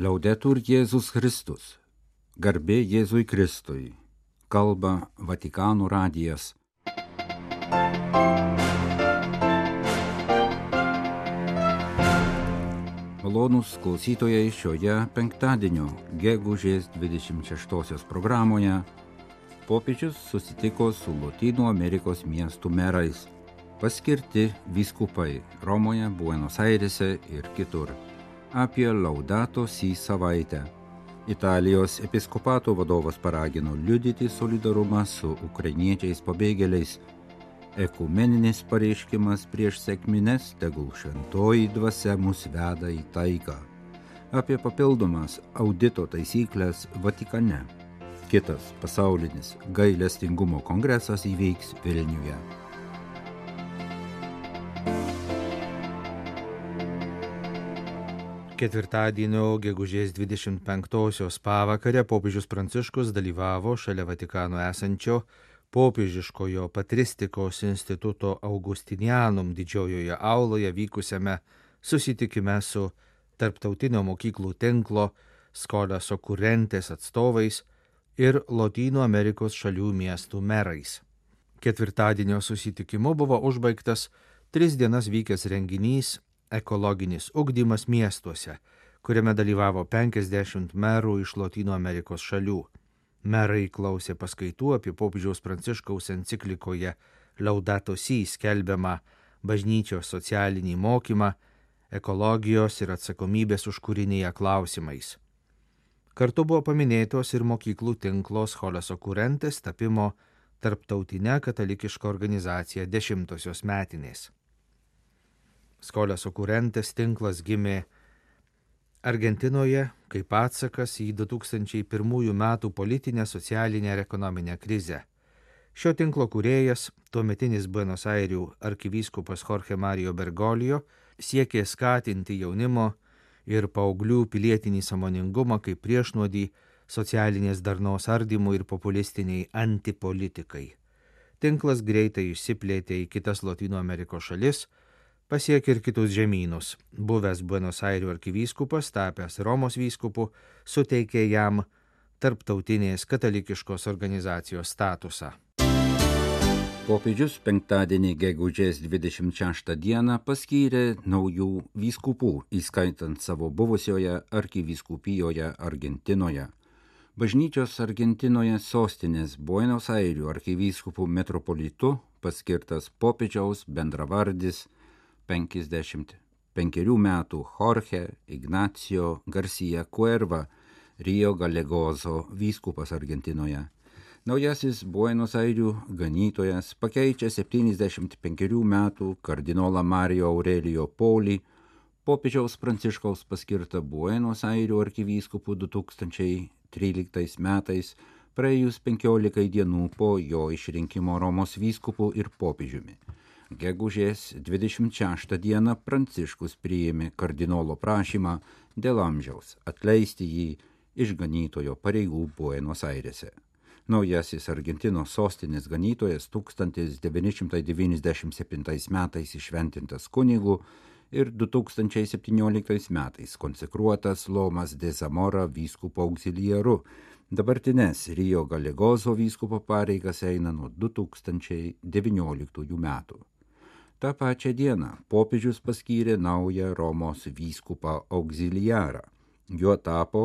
Liaudetur Jėzus Kristus. Garbė Jėzui Kristui. Kalba Vatikanų radijas. Malonūs klausytojai šioje penktadienio gegužės 26 programoje popiežius susitiko su Lotynų Amerikos miestų merais, paskirti vyskupai Romoje, Buenos Airese ir kitur. Apie Laudato Si savaitę. Italijos episkopato vadovas paragino liudyti solidarumą su ukrainiečiais pabėgėliais. Ekumeninis pareiškimas prieš sėkmines tegul šventoji dvasia mus veda į taiką. Apie papildomas audito taisyklės Vatikane. Kitas pasaulinis gailestingumo kongresas įvyks Vilniuje. Ketvirtadienio gegužės 25-osios pavakarę popiežius Pranciškus dalyvavo šalia Vatikano esančio popiežiškojo patristikos instituto Augustinianum didžiojoje auloje vykusiame susitikime su tarptautinio mokyklų tinklo Skolas Okurentės atstovais ir Lotynų Amerikos šalių miestų merais. Ketvirtadienio susitikimu buvo užbaigtas tris dienas vykęs renginys ekologinis ugdymas miestuose, kuriame dalyvavo 50 merų iš Latino Amerikos šalių. Merai klausė paskaitų apie popiežiaus pranciškaus enciklikoje Laudato Si skelbiamą bažnyčios socialinį mokymą, ekologijos ir atsakomybės už kūrinėje klausimais. Kartu buvo paminėtos ir mokyklų tinklos Holeso Kurentės tapimo tarptautinė katalikiška organizacija dešimtosios metinės. Skolės okurentės tinklas gimė Argentinoje kaip atsakas į 2001 metų politinę, socialinę ir ekonominę krizę. Šio tinklo kūrėjas, tuometinis Buenos Airių arkivyskupas Jorge Mario Bergolio, siekė skatinti jaunimo ir paauglių pilietinį samoningumą kaip priešnuodį socialinės darnos ardymui ir populistiniai antipolitikai. Tinklas greitai išsiplėtė į kitas Latino Amerikos šalis, pasiekė ir kitus žemynus. Buvęs Buenos Airių arkivyskupas, tapęs Romos vyskupu, suteikė jam tarptautinės katalikiškos organizacijos statusą. Popiežius penktadienį gegužės 26 dieną paskyrė naujų vyskupų, įskaitant savo buvusioje arkivyskupijoje Argentinoje. Bažnyčios Argentinoje sostinės Buenos Airių arkivyskupų metropolitu paskirtas popiežiaus bendravardis 55 metų Jorge Ignacio Garcia Cuerva, Rio Galegozo vyskupas Argentinoje. Naujasis Buenos Airių ganytojas pakeičia 75 metų kardinolą Mario Aurelio Poli, popiežiaus Pranciškaus paskirtą Buenos Airių arkivyskupų 2013 metais, praėjus 15 dienų po jo išrinkimo Romos vyskupų ir popiežiumi. Gegužės 26 dieną Pranciškus priėmė kardinolo prašymą dėl amžiaus atleisti jį iš ganytojo pareigų Buenos Airėse. Naujasis Argentinos sostinės ganytojas 1997 metais išventintas kunigų ir 2017 metais konsekruotas Lomas de Zamora vyskupo auxiliaru. Dabartinės Rio Galegozo vyskupo pareigas eina nuo 2019 metų. Ta pačia diena popiežius paskyrė naują Romos vyskupą auxiliarą. Juo tapo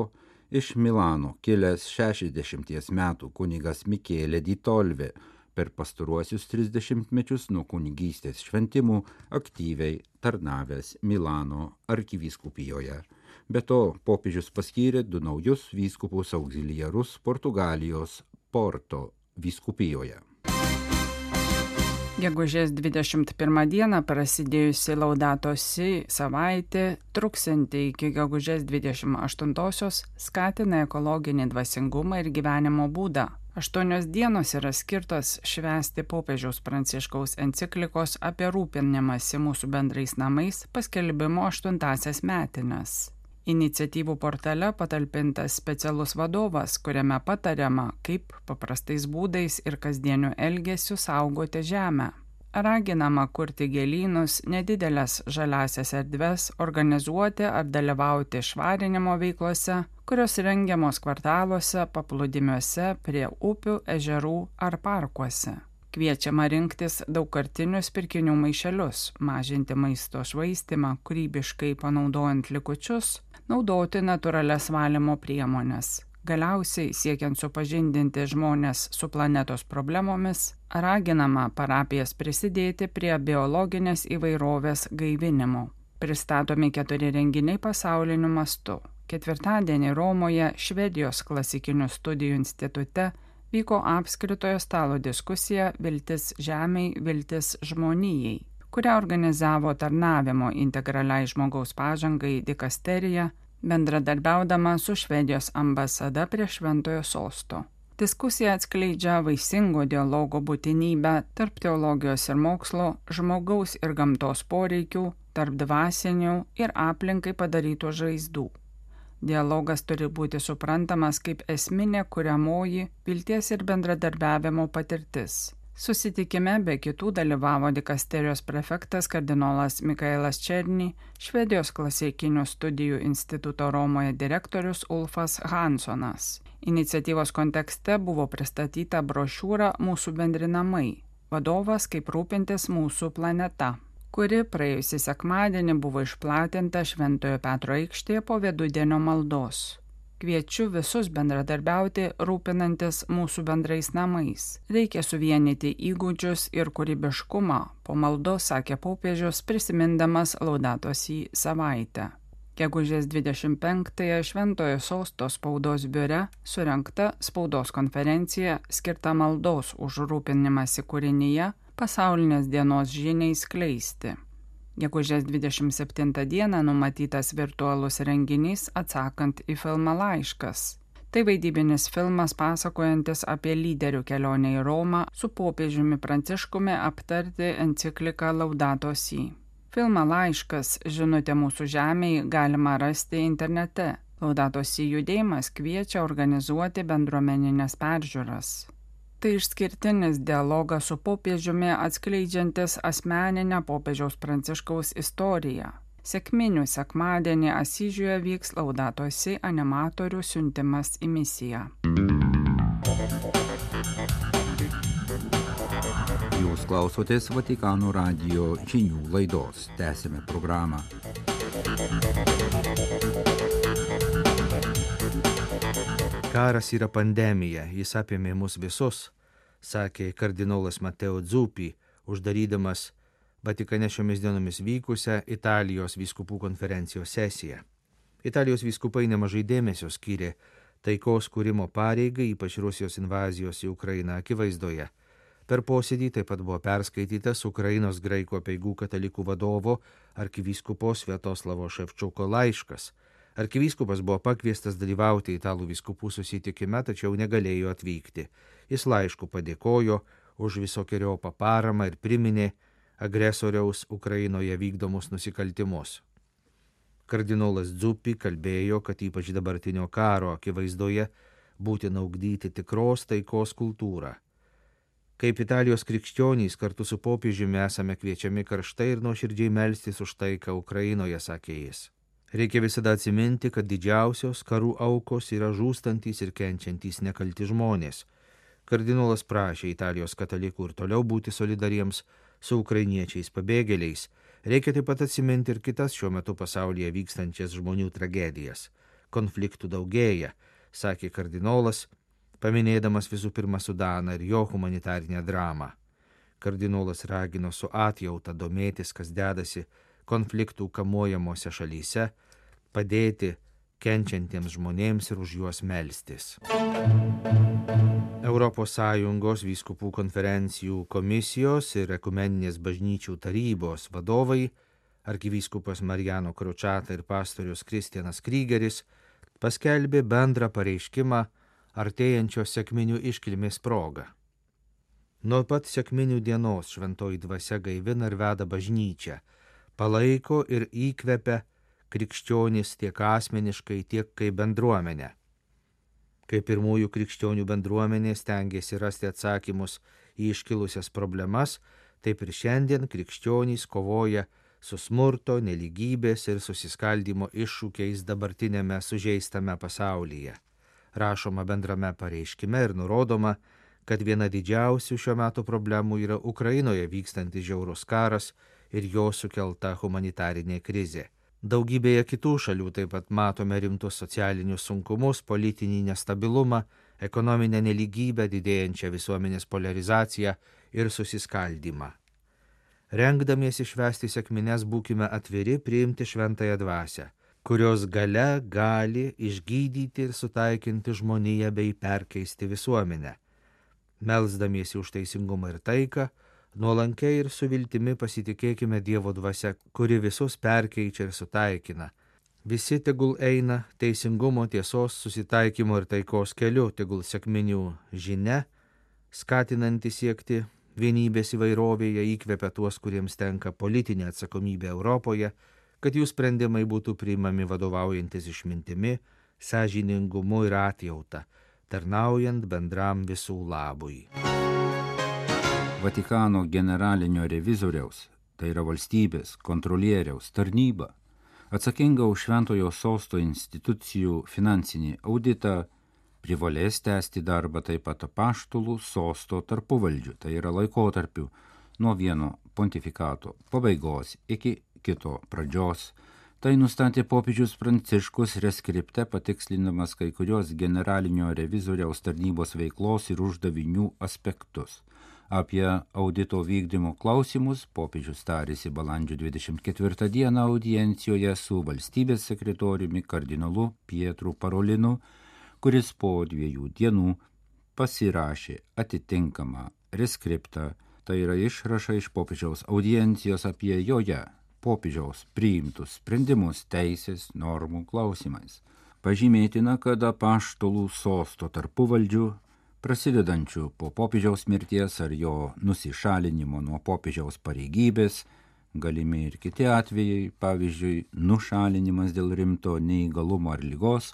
iš Milano kilęs 60 metų kunigas Mikėlė Ditolvė, per pastaruosius 30 mečius nuo kunigystės šventimų aktyviai tarnavęs Milano arkivyskupijoje. Be to, popiežius paskyrė du naujus vyskupus auxiliarus Portugalijos Porto vyskupijoje. Gegužės 21 dieną prasidėjusi Laudatosi savaitė, truksinti iki gegužės 28-osios, skatina ekologinį dvasingumą ir gyvenimo būdą. Aštuonios dienos yra skirtos švęsti popiežiaus pranciškaus enciklikos apie rūpinimąsi mūsų bendrais namais paskelbimo aštuntasias metinės. Iniciatyvų portale patalpintas specialus vadovas, kuriame patariama, kaip paprastais būdais ir kasdieniu elgesiu saugoti žemę. Raginama kurti gėlynus, nedidelės žaliasias erdves, organizuoti ar dalyvauti švarinimo veiklose, kurios rengiamos kvartaluose, paplūdimiuose, prie upių, ežerų ar parkuose. Kviečiama rinktis daugkartinius pirkinių maišelius, mažinti maisto švaistimą, kūrybiškai panaudojant likučius, naudoti natūrales valymo priemonės. Galiausiai, siekiant supažindinti žmonės su planetos problemomis, raginama parapijas prisidėti prie biologinės įvairovės gaivinimo. Pristatomi keturi renginiai pasauliniu mastu. Ketvirtadienį Romoje Švedijos klasikinių studijų institute vyko apskritojo stalo diskusija Viltis žemiai, viltis žmonijai, kurią organizavo tarnavimo integraliai žmogaus pažangai dikasterija, bendradarbiaudama su Švedijos ambasada prie Šventojo sosto. Diskusija atskleidžia vaisingo dialogo būtinybę tarp teologijos ir mokslo, žmogaus ir gamtos poreikių, tarp dvasinių ir aplinkai padarytų žaizdų. Dialogas turi būti suprantamas kaip esminė kuriamoji vilties ir bendradarbiavimo patirtis. Susitikime be kitų dalyvavo dikasterijos prefektas kardinolas Mikaelas Černy, Švedijos klasikinių studijų instituto Romoje direktorius Ulfas Hansonas. Iniciatyvos kontekste buvo pristatyta brošiūra Mūsų bendri namai - vadovas kaip rūpintis mūsų planeta kuri praėjusį sekmadienį buvo išplatinta Šventojo Petro aikštėje po vidudienio maldos. Kviečiu visus bendradarbiauti rūpinantis mūsų bendrais namais. Reikia suvienyti įgūdžius ir kūrybiškumą, po maldos sakė popiežius prisimindamas laudatos į savaitę. Gegužės 25-ąją Šventojo Sosto spaudos biure surinkta spaudos konferencija skirta maldos už rūpinimąsi kūrinyje pasaulinės dienos žiniai skleisti. Gegužės 27 dieną numatytas virtualus renginys atsakant į filmą laiškas. Tai vaidybinis filmas pasakojantis apie lyderių kelionę į Romą su popiežiumi Pranciškumi aptarti encikliką Laudato Si. Filmą laiškas Žinutė mūsų žemėje galima rasti internete. Laudato Si judėjimas kviečia organizuoti bendruomeninės peržiūras. Tai išskirtinis dialogas su popiežiumi atskleidžiantis asmeninę popiežiaus pranciškaus istoriją. Sėkminių sekmadienį Asyžiuje vyks laudatosi animatorių siuntimas į misiją. Jūs klausotės Vatikano radio žinių laidos. Tęsime programą. Karas yra pandemija, jis apėmė mus visus, sakė kardinolas Mateo Dzupį, uždarydamas Vatikane šiomis dienomis vykusią Italijos vyskupų konferencijos sesiją. Italijos vyskupai nemažai dėmesio skyrė taikos kūrimo pareigai, ypač Rusijos invazijos į Ukrainą akivaizdoje. Per posėdį taip pat buvo perskaitytas Ukrainos graikų apieigų katalikų vadovo arkivyskupo Svietoslavo Ševčiuko laiškas Arkivyskupas buvo pakviestas dalyvauti italų vyskupų susitikime, tačiau negalėjo atvykti. Jis laišku padėkojo už visokiojo paparamą ir priminė agresoriaus Ukrainoje vykdomus nusikaltimus. Kardinolas Dzupi kalbėjo, kad ypač dabartinio karo akivaizdoje būtina augdyti tikros taikos kultūrą. Kaip Italijos krikščionys kartu su popiežiumi esame kviečiami karštai ir nuoširdžiai melstis už taiką Ukrainoje, sakė jis. Reikia visada atsiminti, kad didžiausios karų aukos yra žūstantys ir kenčiantys nekalti žmonės. Kardinolas prašė Italijos katalikų ir toliau būti solidariems su ukrainiečiais pabėgėliais. Reikia taip pat atsiminti ir kitas šiuo metu pasaulyje vykstančias žmonių tragedijas. Konfliktų daugėja, sakė kardinolas, paminėdamas visų pirma Sudaną ir jo humanitarinę dramą. Kardinolas ragino su atjauta domėtis, kas dedasi konfliktų kamuojamuose šalyse, padėti kenčiantiems žmonėms ir už juos melstis. ES vyskupų konferencijų komisijos ir ekumeninės bažnyčių tarybos vadovai, arkivyskupas Marijano Kručata ir pastorius Kristianas Krygeris paskelbė bendrą pareiškimą artėjančios sėkminių iškilmės progą. Nuo pat sėkminių dienos šventoji dvasia gaivina ir veda bažnyčią, palaiko ir įkvepia krikščionys tiek asmeniškai, tiek kaip bendruomenė. Kai pirmųjų krikščionių bendruomenė stengiasi rasti atsakymus į iškilusias problemas, taip ir šiandien krikščionys kovoja su smurto, neligybės ir susiskaldimo iššūkiais dabartinėme sužeistame pasaulyje. Rašoma bendrame pareiškime ir nurodoma, kad viena didžiausių šio metų problemų yra Ukrainoje vykstantis žiaurus karas ir jo sukelta humanitarinė krizė. Daugybėje kitų šalių taip pat matome rimtus socialinius sunkumus, politinį nestabilumą, ekonominę neligybę, didėjančią visuomenės polarizaciją ir susiskaldimą. Rengdamiesi švesti sėkmines būkime atviri priimti šventąją dvasę, kurios gale gali išgydyti ir sutaikinti žmoniją bei perkeisti visuomenę. Melsdamiesi už teisingumą ir taiką, Nuolankiai ir su viltimi pasitikėkime Dievo dvasia, kuri visus perkeičia ir sutaikina. Visi tegul eina teisingumo, tiesos, susitaikymo ir taikos keliu, tegul sėkminių žinia, skatinanti siekti vienybės įvairovėje įkvepia tuos, kuriems tenka politinė atsakomybė Europoje, kad jų sprendimai būtų priimami vadovaujantis išmintimi, sąžiningumu ir atjauta, tarnaujant bendram visų labui. Vatikano generalinio revizoriaus, tai yra valstybės kontrolieriaus tarnyba, atsakinga už Šventojo sosto institucijų finansinį auditą, privalės tęsti darbą taip pat apaštulų sosto tarpuvaldžių, tai yra laikotarpiu nuo vieno pontifikato pabaigos iki kito pradžios. Tai nustatė popiežius Pranciškus reskripte patikslindamas kai kurios generalinio revizoriaus tarnybos veiklos ir uždavinių aspektus. Apie audito vykdymo klausimus popiežius tarėsi balandžio 24 dieną audiencijoje su valstybės sekretoriumi kardinolu Pietru Parolinu, kuris po dviejų dienų pasirašė atitinkamą reskriptą, tai yra išrašą iš popiežiaus audiencijos apie joje popiežiaus priimtus sprendimus teisės normų klausimais. Pažymėtina, kad apaštolų sosto tarpuvaldžių prasidedančių po popiežiaus mirties ar jo nusišalinimo nuo popiežiaus pareigybės, galimi ir kiti atvejai, pavyzdžiui, nušalinimas dėl rimto neįgalumo ar lygos,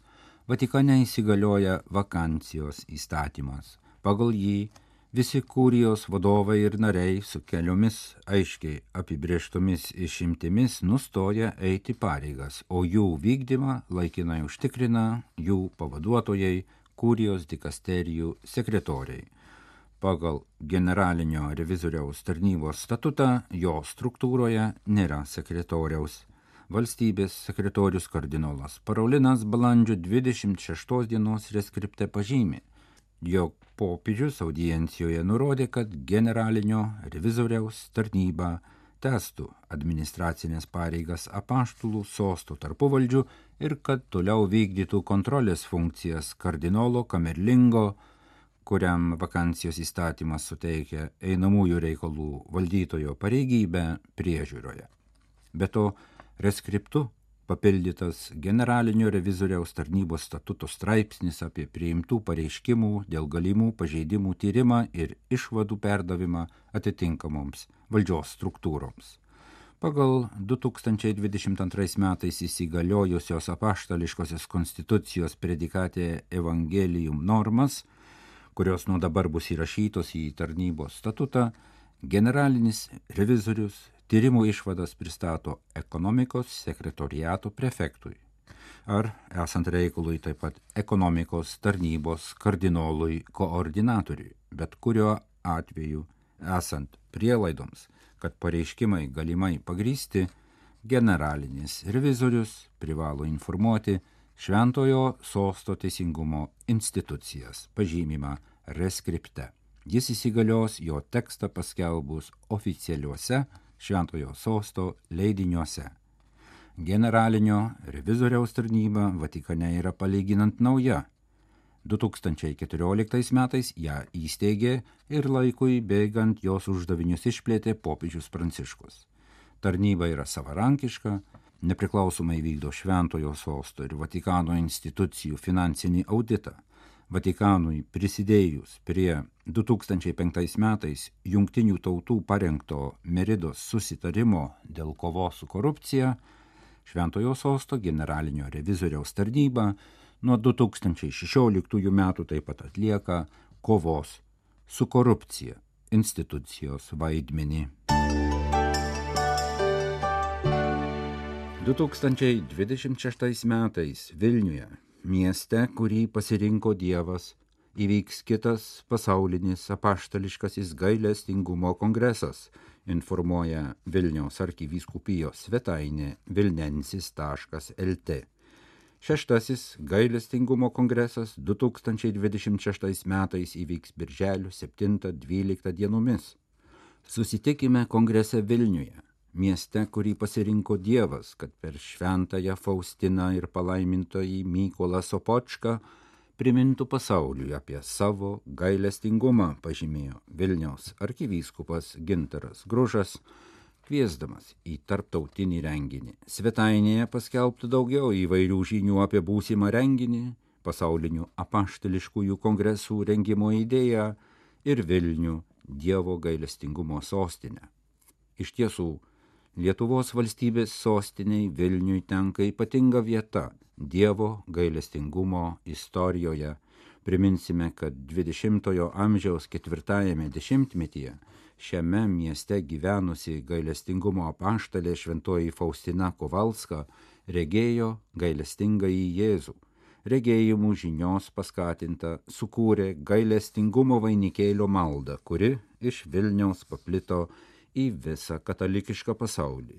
Vatikane įsigalioja vakancijos įstatymas. Pagal jį visi kūrijos vadovai ir nariai su keliomis aiškiai apibrieštomis išimtimis nustoja eiti pareigas, o jų vykdymą laikinai užtikrina jų pavaduotojai, kurijos dikasterijų sekretoriai. Pagal generalinio revizoriaus tarnybos statutą jo struktūroje nėra sekretoriaus. Valstybės sekretorius kardinolas Paraulinas balandžio 26 dienos reskripte pažymė, jog popiežius audiencijoje nurodė, kad generalinio revizoriaus tarnyba testų administracinės pareigas apaštulų sostų tarpuvaldžių ir kad toliau vykdytų kontrolės funkcijas kardinolo Kamerlingo, kuriam vakancijos įstatymas suteikia einamųjų reikalų valdytojo pareigybę priežiūroje. Be to, reskriptu papildytas generalinio revizoriaus tarnybos statuto straipsnis apie priimtų pareiškimų dėl galimų pažeidimų tyrimą ir išvadų perdavimą atitinkamoms valdžios struktūroms. Pagal 2022 metais įsigaliojusios apaštališkosios konstitucijos predikatė Evangelium normas, kurios nuo dabar bus įrašytos į tarnybos statutą, generalinis revizorius tyrimų išvadas pristato ekonomikos sekretoriato prefektui ar, esant reikalui, taip pat ekonomikos tarnybos kardinolui koordinatoriui, bet kuriuo atveju esant prielaidoms, kad pareiškimai galimai pagrysti, generalinis revizorius privalo informuoti Šventojo sosto teisingumo institucijas, pažymimą reskripte. Jis įsigalios jo tekstą paskelbus oficialiuose Šventojo sosto leidiniuose. Generalinio revizoriaus tarnyba Vatikane yra palyginant nauja 2014 metais ją įsteigė ir laikui bėgant jos uždavinius išplėtė popiežius Pranciškus. Tarnyba yra savarankiška, nepriklausomai vykdo Šventojo sosto ir Vatikano institucijų finansinį auditą. Vatikanui prisidėjus prie 2005 metais jungtinių tautų parengto Meridos susitarimo dėl kovos su korupcija, Šventojo sosto generalinio revizoriaus tarnyba nuo 2016 metų taip pat atlieka kovos su korupcija institucijos vaidmenį. 2026 metais Vilniuje, mieste, kurį pasirinko Dievas, įvyks kitas pasaulinis apaštališkasis gailestingumo kongresas, informuoja Vilniaus arkivyskupijos svetainė vilnensis.lt. Šeštasis gailestingumo kongresas 2026 metais įvyks birželio 7-12 dienomis. Susitikime kongrese Vilniuje, mieste, kurį pasirinko Dievas, kad per šventąją Faustiną ir palaimintojį Mykolą Sopočką primintų pasauliui apie savo gailestingumą, pažymėjo Vilniaus arkivyskupas Gintaras Gružas, kviesdamas į tarptautinį renginį. Svetainėje paskelbtų daugiau įvairių žinių apie būsimą renginį, pasaulinių apaštališkųjų kongresų rengimo idėją ir Vilnių Dievo gailestingumo sostinę. Iš tiesų, Lietuvos valstybės sostiniai Vilniui tenka ypatinga vieta Dievo gailestingumo istorijoje. Priminsime, kad 20-ojo amžiaus ketvirtajame dešimtmetyje šiame mieste gyvenusi gailestingumo apaštalė šventoji Faustina Kovalska regėjo gailestingąjį Jėzų. Regėjimų žinios paskatinta sukūrė gailestingumo vainikėlio maldą, kuri iš Vilniaus paplito į visą katalikišką pasaulį.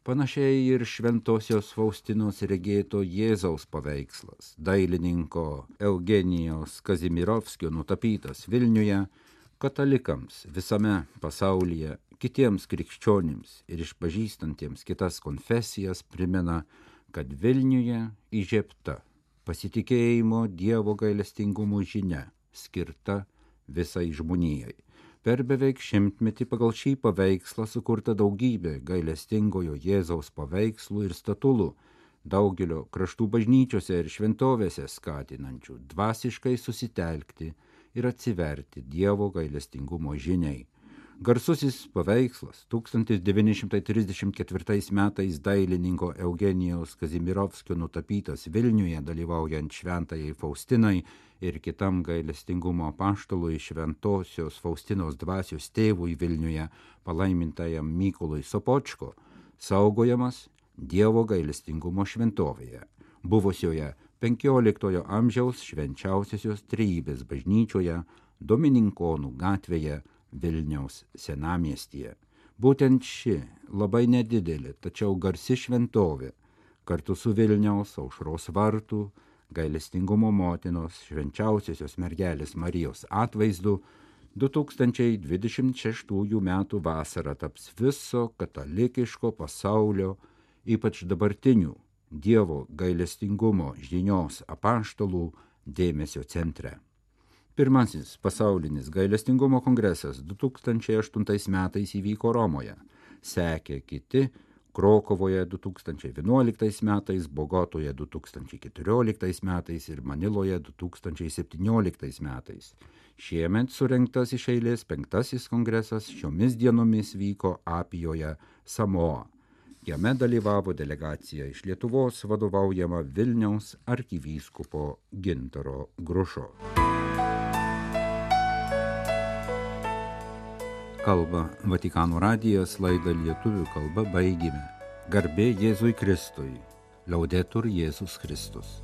Panašiai ir šventosios Faustinos regėto Jėzaus paveikslas, dailininko Eugenijaus Kazimirovskio nutapytas Vilniuje, katalikams visame pasaulyje, kitiems krikščionims ir išpažįstantiems kitas konfesijas primena, kad Vilniuje įžiebta pasitikėjimo Dievo gailestingumo žinia skirta visai žmonijai Per beveik šimtmetį pagal šį paveikslą sukurta daugybė gailestingojo Jėzaus paveikslų ir statulų, daugelio kraštų bažnyčiose ir šventovėse skatinančių dvasiškai susitelkti ir atsiverti Dievo gailestingumo žiniai. Garsusis paveikslas 1934 metais dailininko Eugenijaus Kazimirovskio nutapytas Vilniuje dalyvaujant šventajai Faustinai ir kitam gailestingumo paštalui šventosios Faustinos dvasios tėvui Vilniuje, palaimintajam Mykolui Sopočko, saugojamas Dievo gailestingumo šventovėje, buvusioje XV amžiaus švenčiausiosios trybės bažnyčioje Domininkonų gatvėje Vilniaus senamiestyje. Būtent ši labai nedidelė, tačiau garsi šventovė kartu su Vilniaus aušros vartų gailestingumo motinos švenčiausiosios mergelės Marijos atvaizdu 2026 m. vasarą taps viso katalikiško pasaulio, ypač dabartinių Dievo gailestingumo žinios apaštalų dėmesio centre. Pirmasis pasaulinis gailestingumo kongresas 2008 metais įvyko Romoje. Sekė kiti Krokovoje 2011 metais, Bogotoje 2014 metais ir Maniloje 2017 metais. Šiemet surinktas iš eilės penktasis kongresas šiomis dienomis vyko Apijoje Samoa. Jame dalyvavo delegacija iš Lietuvos vadovaujama Vilniaus arkivyskupo Gintaro Grušo. Kalba Vatikano radijas laidą lietuvių kalba baigėme. Garbė Jėzui Kristui. Liaudetur Jėzus Kristus.